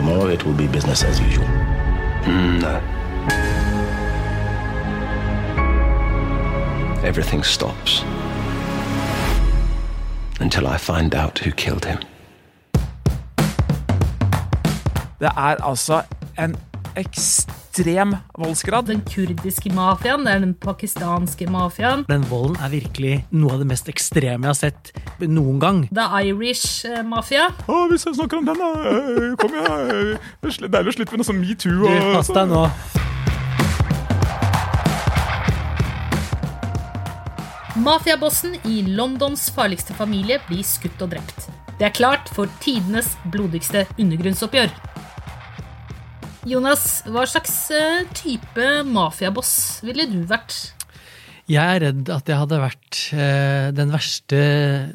tomorrow it will be business as usual. No. Everything stops until I find out who killed him. Det er altså en ekstrem voldsgrad. Den kurdiske mafiaen, det er den pakistanske mafiaen. Den volden er virkelig noe av det mest ekstreme jeg har sett noen gang. The Irish eh, mafia. Å, hvis jeg snakker om den, da. eh, Kom igjen. eh, Det er deilig å slippe med noe sånn metoo. Du, pass deg nå. Mafiabossen i Londons farligste familie blir skutt og drept. Det er klart for tidenes blodigste undergrunnsoppgjør. Jonas, hva slags eh, type mafiaboss ville du vært? Jeg er redd at jeg hadde vært eh, den verste,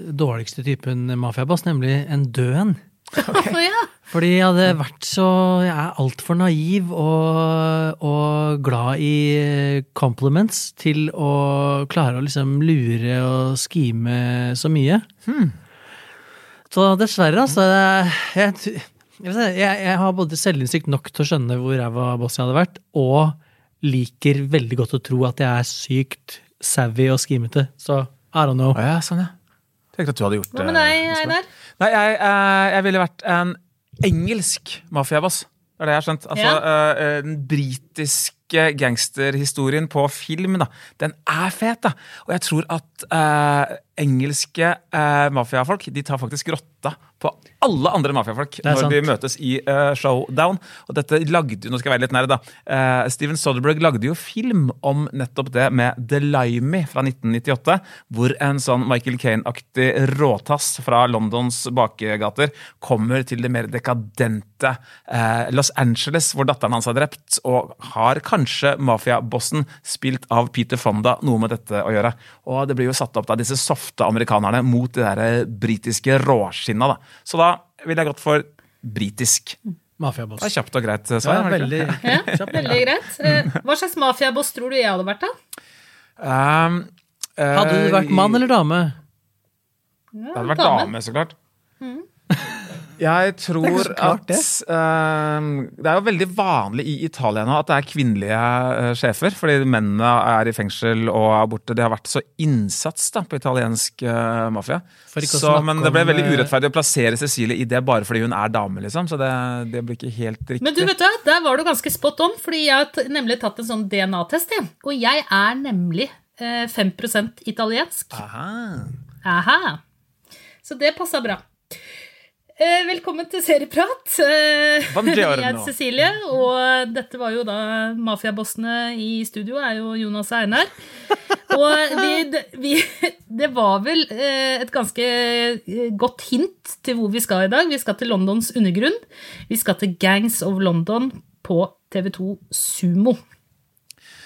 dårligste typen mafiaboss, nemlig en død en. Okay. Fordi jeg hadde vært så Jeg er altfor naiv og, og glad i eh, compliments til å klare å liksom lure og skime så mye. Så dessverre, altså. Jeg, jeg, jeg, vet jeg, jeg har både selvinnsikt nok til å skjønne hvor ræva boss jeg hadde vært, og liker veldig godt å tro at jeg er sykt savvy og skimete. Så I don't know. Ja, sånn, ja. Tenkte at du hadde gjort Hva med deg, Einar? Nei, jeg, eh, jeg ville vært en engelsk mafiaboss. Det er det jeg har skjønt. Altså, ja. Den britiske gangsterhistorien på film, da, den er fet. da. Og jeg tror at eh, engelske eh, mafiafolk de tar faktisk rotta på alle andre mafiafolk når sant. de møtes i eh, showdown. Og dette lagde, Nå skal jeg være litt nær, da. Eh, Steven Soderbergh lagde jo film om nettopp det med The Limey fra 1998, hvor en sånn Michael Kane-aktig råtass fra Londons bakgater kommer til det mer dekadente eh, Los Angeles, hvor datteren hans er drept, og har kanskje mafiabossen, spilt av Peter Fonda, noe med dette å gjøre. Og det blir jo satt opp da disse softe amerikanerne mot de der eh, britiske råskinna, da. Så da ville jeg gått for britisk. Mafiaboss. Det er kjapt og greit Ja, er det ikke? veldig Ja, veldig greit. Eh, Hva slags mafiaboss tror du jeg hadde vært, da? Um, uh, Hadde du vært mann eller dame? Det hadde vært dame, så klart. Jeg tror Det er klart, at um, Det er jo veldig vanlig i Italia nå at det er kvinnelige uh, sjefer, fordi mennene er i fengsel og er borte. Det har vært så innsats da, på italiensk uh, mafia. Så, men det ble om, veldig eh, urettferdig å plassere Cecilie i det bare fordi hun er dame, liksom. Så det, det blir ikke helt riktig. Men du vet du, der var du ganske spot on, fordi jeg har t- nemlig tatt en sånn DNA-test. jeg. Og jeg er nemlig eh, 5% italiensk. Aha. Aha. Så det passa bra. Eh, velkommen til Serieprat. Eh, jeg heter Cecilie, og dette var jo da mafiabossene i studio, er jo Jonas og Einar. Og vi, vi, det var vel eh, et ganske godt hint til hvor vi skal i dag. Vi skal til Londons undergrunn. Vi skal til Gangs of London på TV2 Sumo.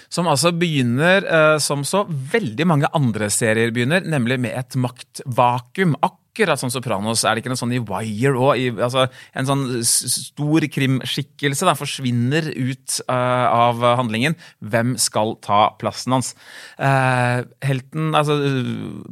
Som altså begynner eh, som så veldig mange andre serier begynner, nemlig med et maktvakuum. Akkurat som Sopranos er det ikke noe sånn i Wire òg. Altså, en sånn stor krimskikkelse da, forsvinner ut eh, av handlingen. Hvem skal ta plassen hans? Eh, helten, altså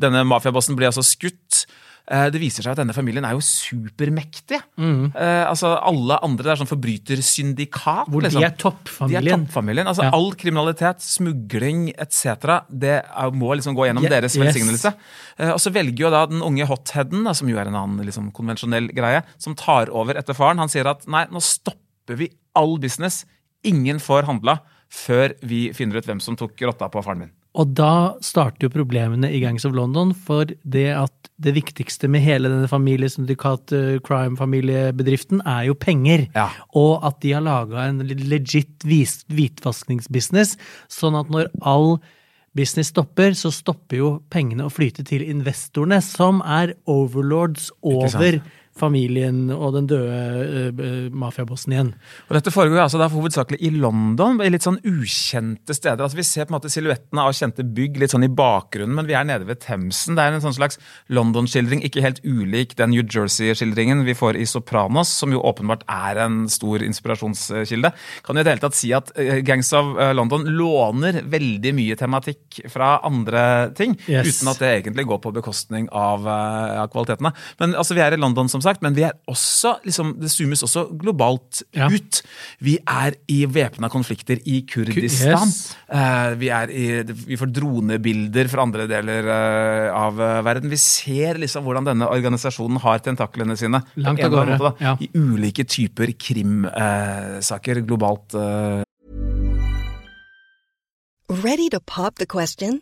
denne mafiabossen blir altså skutt. Eh, Det viser seg at denne familien er jo supermektige. Eh, altså Alle andre det er sånn forbrytersyndikat. Hvor de liksom. er toppfamilien. De er toppfamilien. Altså Ja. All kriminalitet, smugling etc. Det er, må liksom gå gjennom yeah. deres yes. velsignelse. Eh, og så velger jo da den unge hotheaden, som jo er en annen liksom, konvensjonell greie, som tar over etter faren. Han sier at nei, nå stopper vi all business. Ingen får handla før vi finner ut hvem som tok rotta på faren min. Og da starter jo problemene i Gangs of London, for det at det viktigste med hele denne familiesyndikat eh, crime-familiebedriften er jo penger. Ja. Og at de har laga en legit hvitvaskingsbusiness, sånn at når all business stopper, så stopper jo pengene å flyte til investorene, som er overlords over familien og den døde eh, mafiabossen igjen. Og dette foregår altså da hovedsakelig i London, i litt sånn ukjente steder. Altså Vi ser på en måte silhuettene av kjente bygg litt sånn i bakgrunnen, men vi er nede ved Themsen. Det er en sånn slags London-skildring, ikke helt ulik den New Jersey-skildringen vi får i Sopranos, som jo åpenbart er en stor inspirasjonskilde. Kan jo i det hele tatt si at eh, Gangs of London låner veldig mye tematikk fra andre ting, Yes. uten at det egentlig går på bekostning av, av kvalitetene. Men altså, vi er i London, som sagt. Sagt, men vi er også, liksom, det zoomes også globalt Ja. ut. Vi er i væpna konflikter i Kurdistan. Yes. Eh, vi, er i, vi får dronebilder fra andre deler eh, av eh, verden. Vi ser liksom hvordan denne organisasjonen har tentaklene sine Langt av gårde, måte, da, ja. i ulike typer krimsaker globalt. Ready to pop the question?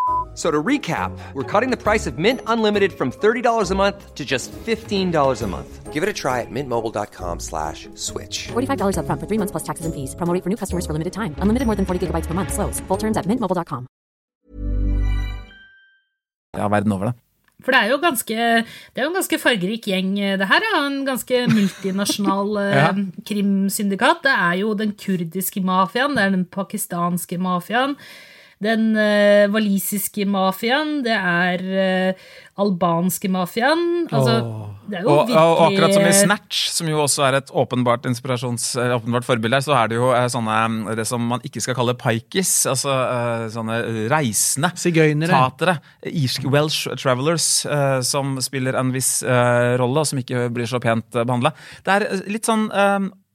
So to recap, we're cutting the price of Mint Unlimited from $30 a month to just $15 a month. Give it a try at mintmobile.com slash switch. $45 upfront for three months plus taxes and fees. Promo rate for new customers for limited time. Unlimited more than 40 gigabytes per month. Slows. Full terms at mintmobile.com. ja, verden over, da. For det er jo ganske, det er jo en ganske fargerik gjeng, eh, det her. Ja. En ganske multinasjonal ja. krimsyndikat. Det er jo den kurdiske mafiaen, det er den pakistanske mafiaen, den uh, walisiske mafiaen, det er uh, albanske mafiaen. Altså, det Og, virkelig og akkurat som i Snatch, som jo også er et åpenbart åpenbart forbilde her, så er det jo eh, sånne det som man ikke skal kalle pikis, altså sånne reisende Sigøynere. tatere. Irsk Welsh Travelers, som spiller en viss rolle, og som ikke blir så pent behandla. Det er litt sånn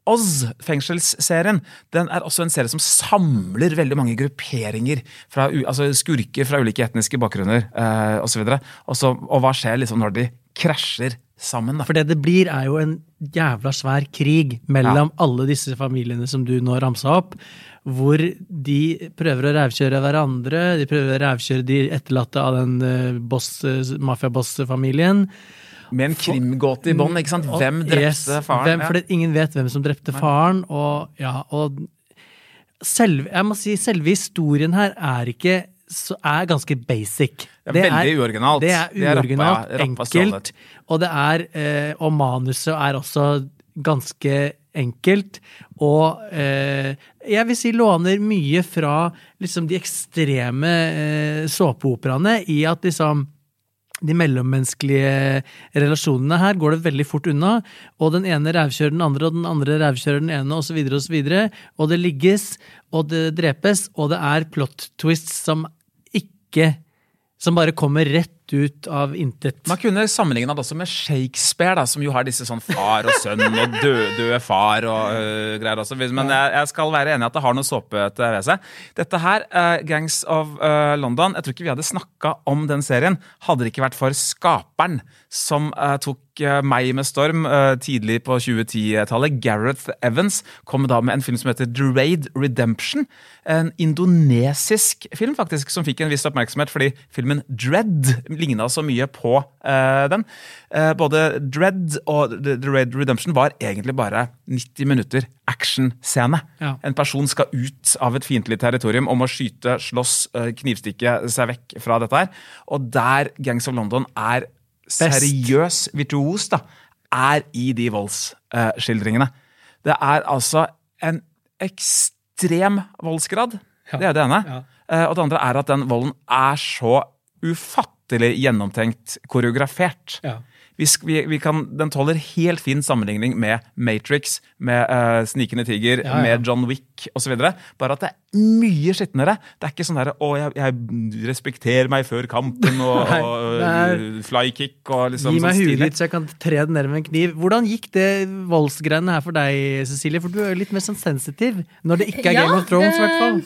eh, Oz, fengselsserien, den er også en serie som samler veldig mange grupperinger, fra, altså skurker fra ulike etniske bakgrunner eh, osv. Og, så- og hva skjer liksom når de krasjer sammen? Da? For det det blir, er jo en jævla svær krig mellom alle disse familiene som du nå ramsa opp, hvor de prøver å rævkjøre hverandre, de prøver å rævkjøre de etterlatte av den eh, boss, eh, mafiaboss-familien. Med en krimgåte i bånn? Hvem drepte Yes, faren? Hvem, fordi ingen vet hvem som drepte faren, og ja, og selv, jeg må si, selve historien her er ikke så er ganske basic. Det er veldig uoriginalt. Det er Det er rappa, uoriginalt, ja. Rappa enkelt, og det er eh, Og manuset er også ganske enkelt, og eh, jeg vil si låner mye fra liksom de ekstreme eh, såpeoperaene i at liksom de mellommenneskelige relasjonene her går det veldig fort unna, og den ene rævkjører den andre, og den andre rævkjører den ene, osv., osv., og, og det ligges, og det drepes, og det er plot twists som ikke Som bare kommer rett ut av intet. Man kunne sammenligne det også med Shakespeare, da, som jo har disse sånn far og sønn og død, døde far og øh, greier også. Men jeg, jeg skal være enig i at det har noe såpete ved seg. Dette her, uh, Gangs of uh, London, jeg tror ikke vi hadde snakka om den serien hadde det ikke vært for skaperen som uh, tok meg med storm tidlig på 2010-tallet. Gareth Evans kom da med en film som heter The Redemption. En indonesisk film faktisk, som fikk en viss oppmerksomhet fordi filmen Dread ligna så mye på eh, den. Eh, både Dread og The Red Redemption var egentlig bare 90 minutter actionscene. Ja. En person skal ut av et fiendtlig territorium og må skyte, slåss, eh, knivstikke seg vekk fra dette her. Og der Gangs of London er seriøs virtuos, da, er i de voldsskildringene. Det er altså en ekstrem voldsgrad. Det er det ene. Eh, Og det andre er at den volden er så ufattelig gjennomtenkt koreografert. Ja. Vi, vi, vi kan, den tåler helt fin sammenligning med Matrix, med uh, Snikende tiger, Ja, ja. med John Wick osv. Bare at det er mye skitnere. Det er ikke sånn derre 'Å, jeg, jeg respekterer meg før kampen', og, og er- uh, flykick og liksom Gi meg sånn huet ditt, så jeg kan tre den ned med en kniv. Hvordan gikk det voldsgreiene her for deg, Cecilie? For du er jo litt mer sånn sensitiv. Når det ikke er Ja, Game of Thrones, i hvert fall.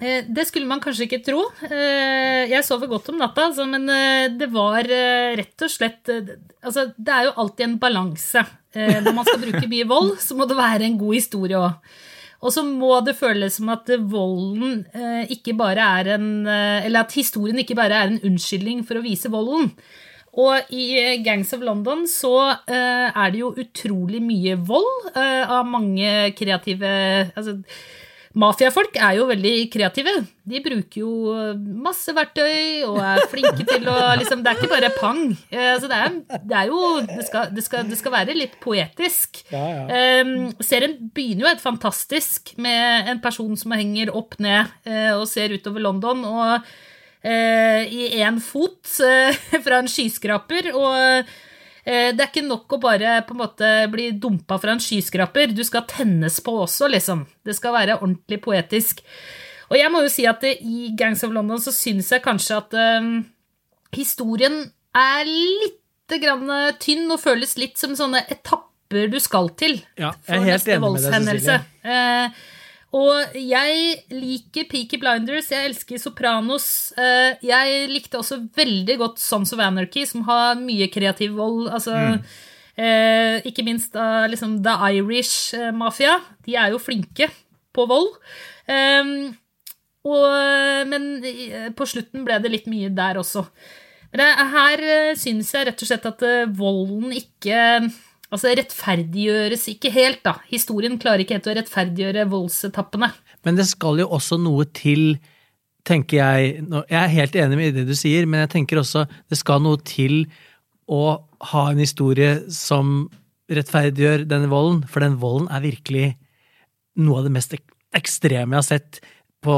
Eh, Det skulle man kanskje ikke tro. Eh, Jeg sover godt om natta, altså, men eh, det var rett og slett Altså, det er jo alltid en balanse. Når man skal bruke mye vold, så må det være en god historie òg. Og så må det føles som at volden ikke bare er en Eller at historien ikke bare er en unnskyldning for å vise volden. Og i Gangs of London så er det jo utrolig mye vold av mange kreative altså, Mafiafolk er jo veldig kreative. De bruker jo masse verktøy og er flinke til å liksom Det er ikke bare pang. Eh, altså, det, er, det, er, jo det skal, det, skal, det skal, være litt poetisk. Ja, ja. Um, serien begynner jo helt fantastisk med en person som henger opp ned uh, og ser utover London. og i én fot fra en skyskraper. og Eh, det er ikke nok å bare på en måte bli dumpa fra en skyskraper. Du skal tennes på også, liksom. Det skal være ordentlig poetisk. Og jeg må jo si at i Gangs of London så syns jeg kanskje at um, historien er litt grann tynn og føles litt som sånne etapper du skal til. Ja, jeg er helt enig med. Uh, og jeg liker Peaky Blinders, jeg elsker Sopranos. Eh, jeg likte også veldig godt Sons of Anarchy, som har mye kreativ vold. Altså, mm. eh, ikke minst uh, liksom The Irish eh, Mafia. De er jo flinke på vold. Um, og, men på slutten ble det litt mye der også. Men det, her syns jeg rett og slett at volden ikke Altså rettferdiggjøres ikke helt, da. Historien klarer ikke helt å rettferdiggjøre voldsetappene. Men det skal jo også noe til, tenker jeg Jeg er helt enig med det du sier, men jeg tenker også det skal noe til å ha en historie som rettferdiggjør denne volden, for den volden er virkelig noe av det mest ekstreme jeg har sett på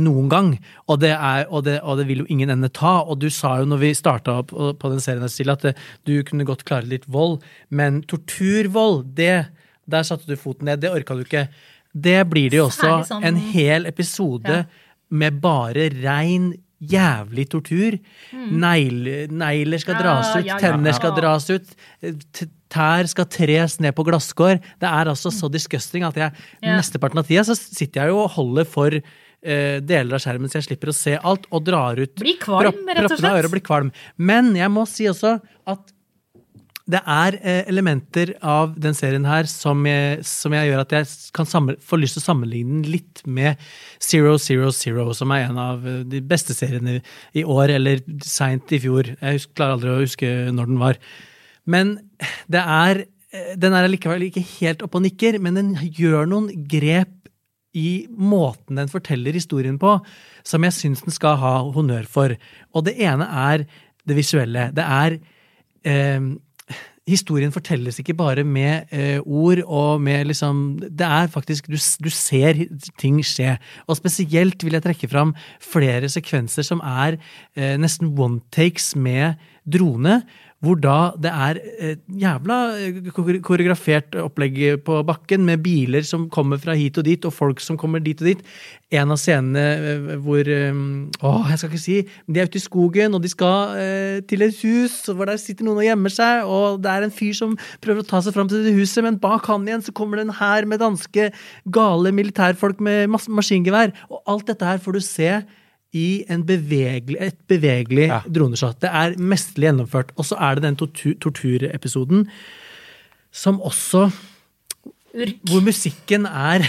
noen gang, og det, er, og, det, og det, vil jo ingen ende ta. Og du sa jo når vi starta opp på den serien Stille, at det, du kunne godt klare litt vold, men torturvold, det Der satte du foten ned. Det orka du ikke. Det blir det jo også sånn... en hel episode ja. med bare rein jævlig tortur. Mm. Negler, negler skal dras ut, ja, ja, tenner skal dras ut. Tær skal tres ned på glasskår. Det er altså så disgusting at jeg yeah. mesteparten av tida så sitter jeg jo og holder for uh, deler av skjermen så jeg slipper å se alt, og drar ut Blir kvalm, rett og slett. Øret, blir kvalm. Men jeg må si også at det er eh, elementer av den serien her som jeg, som jeg gjør at jeg kan få lyst til å sammenligne den litt med Zero Zero Zero, som er en av eh, de beste seriene i år, eller seint i fjor. Jeg klarer aldri å huske når den var. Men det er eh, Den er likevel ikke helt oppe og nikker, men den gjør noen grep i måten den forteller historien på, som jeg syns den skal ha honnør for. Og det ene er det visuelle. Det er eh, historien fortelles ikke bare med eh, ord og med liksom Det er faktisk du, du, ser ting skje. Og spesielt vil jeg trekke fram flere sekvenser som er eh, nesten one takes med drone, hvor da det er et jævla eh, koreografert opplegg på bakken, med biler som kommer fra hit og dit, og folk som kommer dit og dit. En av scenene eh, hvor eh, Å, jeg skal ikke si De er ute i skogen, og de skal eh, til et hus hvor der sitter noen og gjemmer seg, og det er en fyr som prøver å ta seg fram til det huset, men bak han igjen så kommer det en hær med danske gale militærfolk med maskingevær. Og alt dette her får du se i bevegelig, et bevegelig ja. droneshot. Det er mesterlig gjennomført. Og så er det den tortur torturepisoden som også Urk. Hvor musikken er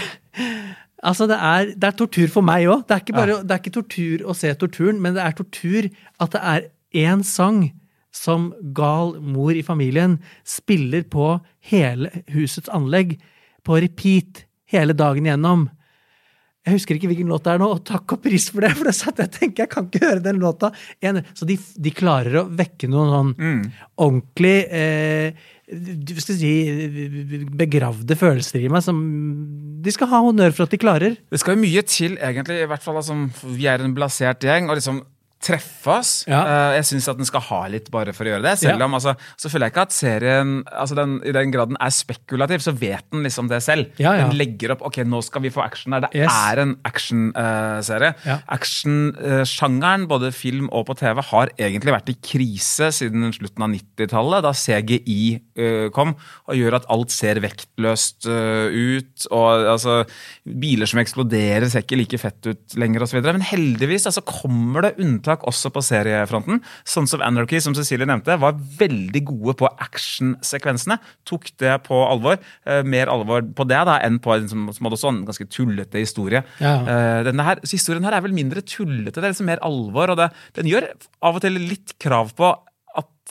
Altså, det er, det er tortur for meg òg. Det, ja. det, er ikke tortur å se torturen, men det er tortur at det er én sang som gal mor i familien spiller på hele husets anlegg, på repeat, hele dagen igjennom. Jeg husker ikke hvilken låt det er nå, og takk og pris for det, for det satt jeg tenker, jeg kan ikke høre den låta. Så de, de klarer å vekke noen sånn mm. ordentlig eh, skal si, begravde følelser i meg som de skal ha honnør for at de klarer. Det skal jo mye til, egentlig, i hvert fall altså, vi er en blasert gjeng. og liksom treffe oss. Ja. Uh, jeg syns at den skal ha litt bare for å gjøre det. Selv ja. om altså, så føler jeg ikke at serien altså den, i den grad den er spekulativ, så vet den liksom det selv. Ja, den legger opp ok, nå skal vi få action her. Det yes. er en actionserie. Uh, Actionsjangeren, uh, både film og på TV, har egentlig vært i krise siden slutten av 90-tallet, da CGI uh, kom og gjør at alt ser vektløst ut. og altså, Biler som eksploderer, ser ikke like fett ut lenger osv. Men heldigvis altså, kommer det unntak tak også på seriefronten. Sons of Anarchy, som Cecilie nevnte, var veldig gode på actionsekvensene. Tok det på alvor. Eh, mer alvor på det da, enn på en som hadde også en ganske tullete historie. Ja. Eh, denne her, historien her er vel mindre tullete, det er liksom mer alvor. og det, Den gjør av og til litt krav på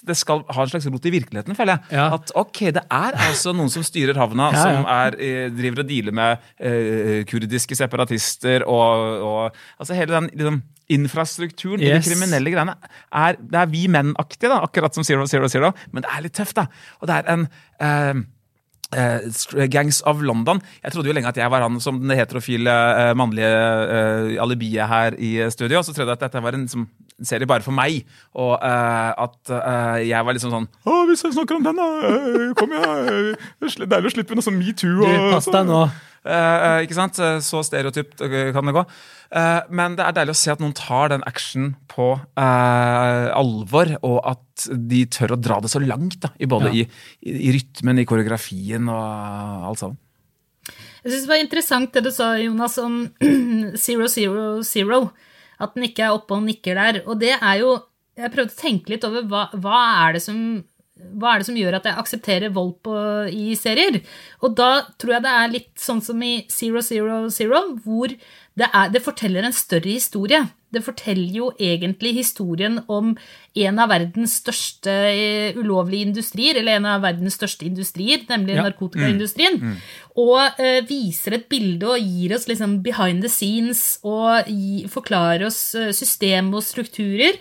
det skal ha en slags rot i virkeligheten, føler jeg. Ja. At ok, det er altså noen som styrer havna, Ja, som er, eh, driver og dealer med uh, kurdiske separatister og, og Altså hele den liksom, infrastrukturen i Yes. de kriminelle greiene er, det er vi menn-aktig, akkurat som Zero Zero Zero, men det er litt tøft, da. Og det er en eh, Str- Gangs of London. Jeg trodde jo lenge at jeg var han som den heterofile uh, mannlige uh, alibiet her i studio. Så trodde jeg at dette var en, som, serie bare for meg, og at jeg var liksom sånn Å, hvis jeg snakker om den, da! Kom igjen! Deilig å slippe noe sånn metoo. Pass deg nå. Eh, ikke sant? Eh, Så stereotypt kan det gå. Uh, men det er deilig å se at noen tar den action på uh, alvor, og at de tør å dra det så langt. Da, i både Ja. i, i, i rytmen, i koreografien og alt sammen. Jeg synes det var interessant det du sa, Jonas, om Zero Zero Zero. At den ikke er oppe og nikker der. Og det er jo Jeg prøvde å tenke litt over hva, hva er det som hva er det som gjør at jeg aksepterer vold på, i serier? Og da tror jeg det er litt sånn som i Zero Zero Zero, hvor det, er, det forteller en større historie. Det forteller jo egentlig historien om en av verdens største eh, ulovlige industrier, eller en av verdens største industrier, nemlig Ja. narkotikaindustrien. Og uh, viser et bilde og gir oss liksom behind the scenes og gi, forklarer oss eh, system og strukturer.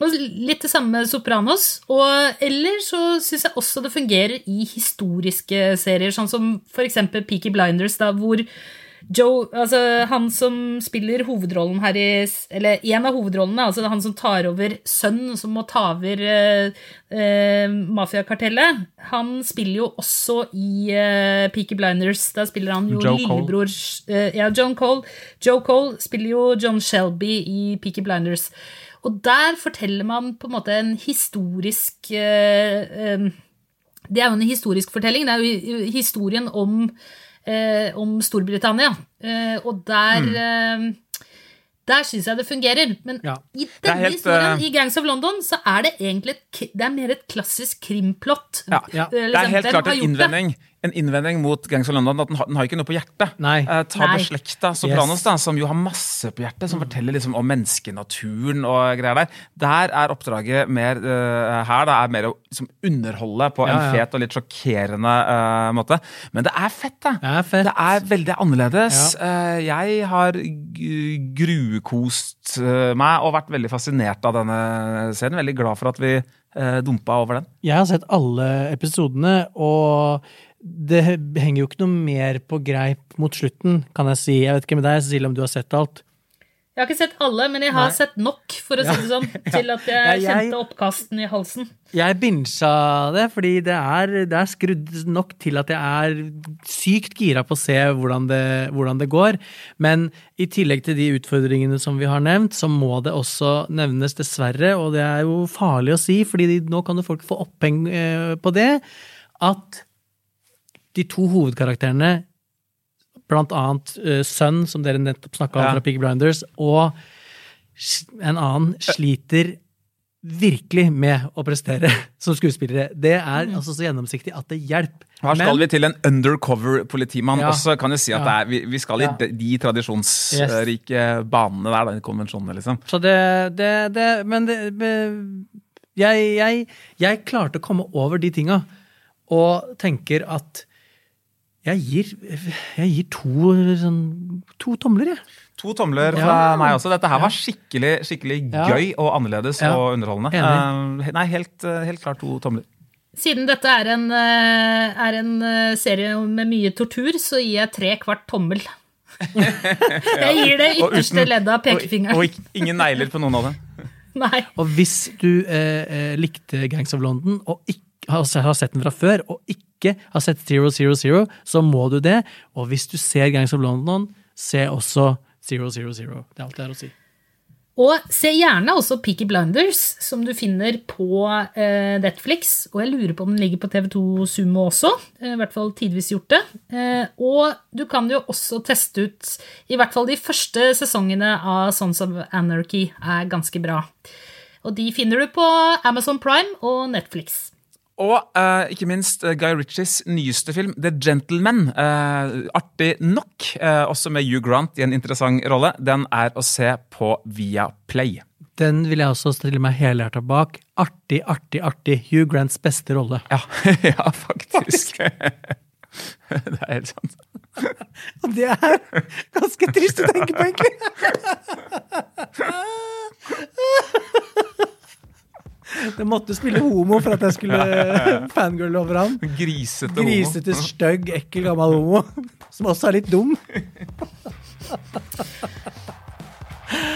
Og litt det samme med Sopranos. Og eller så syns jeg også det fungerer i historiske serier, sånn som eksempel Peaky Blinders, da, hvor Joe, altså han som spiller hovedrollen her i Eller en av hovedrollene, altså han som tar over sønnen, som må ta over eh, eh, mafiakartellet, han spiller jo også i eh, Peaky Blinders. Da spiller han jo Joe Cole. lillebror eh, Ja, John Cole. Joe Cole spiller jo John Shelby i Peaky Blinders. Og der forteller man på en måte en historisk eh, eh, Det er jo en historisk fortelling. Det er jo historien om, eh, om Storbritannia. Og der Mm. der syns jeg det fungerer. Men Ja. i denne helt, historien, i Gangs of London, så er det egentlig et, det er mer et klassisk krimplott. Ja, Ja. Det er liksom, helt klart en innvending. det? En innvending mot Gangs of London at den har, den har ikke noe på hjertet. Nei. Eh, ta Nei. beslekta Sopranos, Yes. da, som jo har masse på hjertet, som forteller liksom om menneskenaturen og greier der. Der er oppdraget mer uh, her da, er mer å liksom, underholde på Ja, en ja. fet og litt sjokkerende uh, måte. Men det er fett, da. Det er fett. Det er veldig annerledes. Eh, jeg har gruekost meg og vært veldig fascinert av denne serien. Veldig glad for at vi uh, dumpa over den. Jeg har sett alle episodene, og det henger jo ikke noe mer på greip mot slutten, kan jeg si. Jeg vet ikke med deg, Cecilie, om du har sett alt? Jeg har ikke sett alle, men jeg har Nei. sett nok, for å si det sånn, til at jeg Ja, jeg- kjente oppkasten i halsen. Jeg binsja det, fordi det er, det er skrudd nok til at jeg er sykt gira på å se hvordan det, hvordan det går. Men i tillegg til de utfordringene som vi har nevnt, så må det også nevnes, dessverre, og det er jo farlig å si, fordi nå kan jo folk få oppheng eh, på det, at de to hovedkarakterene, blant annet uh, Sønn, som dere nettopp snakka om Ja. fra Pig Blinders, og en annen sliter virkelig med å prestere som skuespillere. Det er altså så gjennomsiktig at det hjelper. Her skal Men- vi til en undercover politimann Ja. også, kan jeg si at Ja. det er, vi, vi skal i Ja. de, de tradisjonsrike banene der, den konvensjonene, liksom. Så det, det, det Men det, jeg, jeg, jeg klarte å komme over de tinga, og tenker at jeg gir, jeg gir to, sånn, to tomler, jeg. To tomler Ja. fra meg også. Dette her var skikkelig, skikkelig Ja. gøy og annerledes Ja. og underholdende. Eh, nei, helt, eh, helt klart to tomler. Siden dette er en, eh, er en serie med mye tortur, så gir jeg tre kvart tommel. Jeg gir det Og ytterste leddet av Og, pekefingeren. og ikke- ingen negler på noen av dem. Nei. Og hvis du eh, likte Gangs of London og ikke har, har sett den fra før, og ikke har sett Zero Zero Zero, så må du det. Og hvis du ser Gangs of London, se også Zero Zero Zero. Det er alt jeg har å si. Og se gjerne også Peaky Blinders, som du finner på eh, Netflix. Og jeg lurer på om den ligger på TV2 Sumo også. Eh, I hvert fall tidvis gjort det. Eh, og du kan jo også teste ut I hvert fall de første sesongene av Sons of Anarchy er ganske bra. Og de finner du på Amazon Prime og Netflix. Og uh, ikke minst eh, Guy Ritchies nyeste film, The Gentleman. Uh, artig nok, uh, også med Hugh Grant i en interessant rolle. Den er å se på via Play. Den vil jeg også stille meg helhjertet bak. Artig, artig, artig. Hugh Grants beste rolle. Ja, ja faktisk. det er helt sant. Og det er ganske trist å tenke på, egentlig. Det måtte spille homo for at jeg skulle fangirl over han. Grisete homo. Grisete, stygg, ekkel, gammel homo. Som også er litt dum.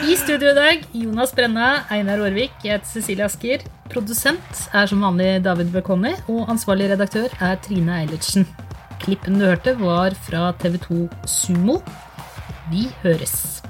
I studio i dag Jonas Brenna, Einar Aarvik, jeg heter Cecilie Asker. Produsent er som vanlig David Bekoni, og ansvarlig redaktør er Trine Eilertsen. Klippen du hørte, var fra TV2 Sumo. Vi høres.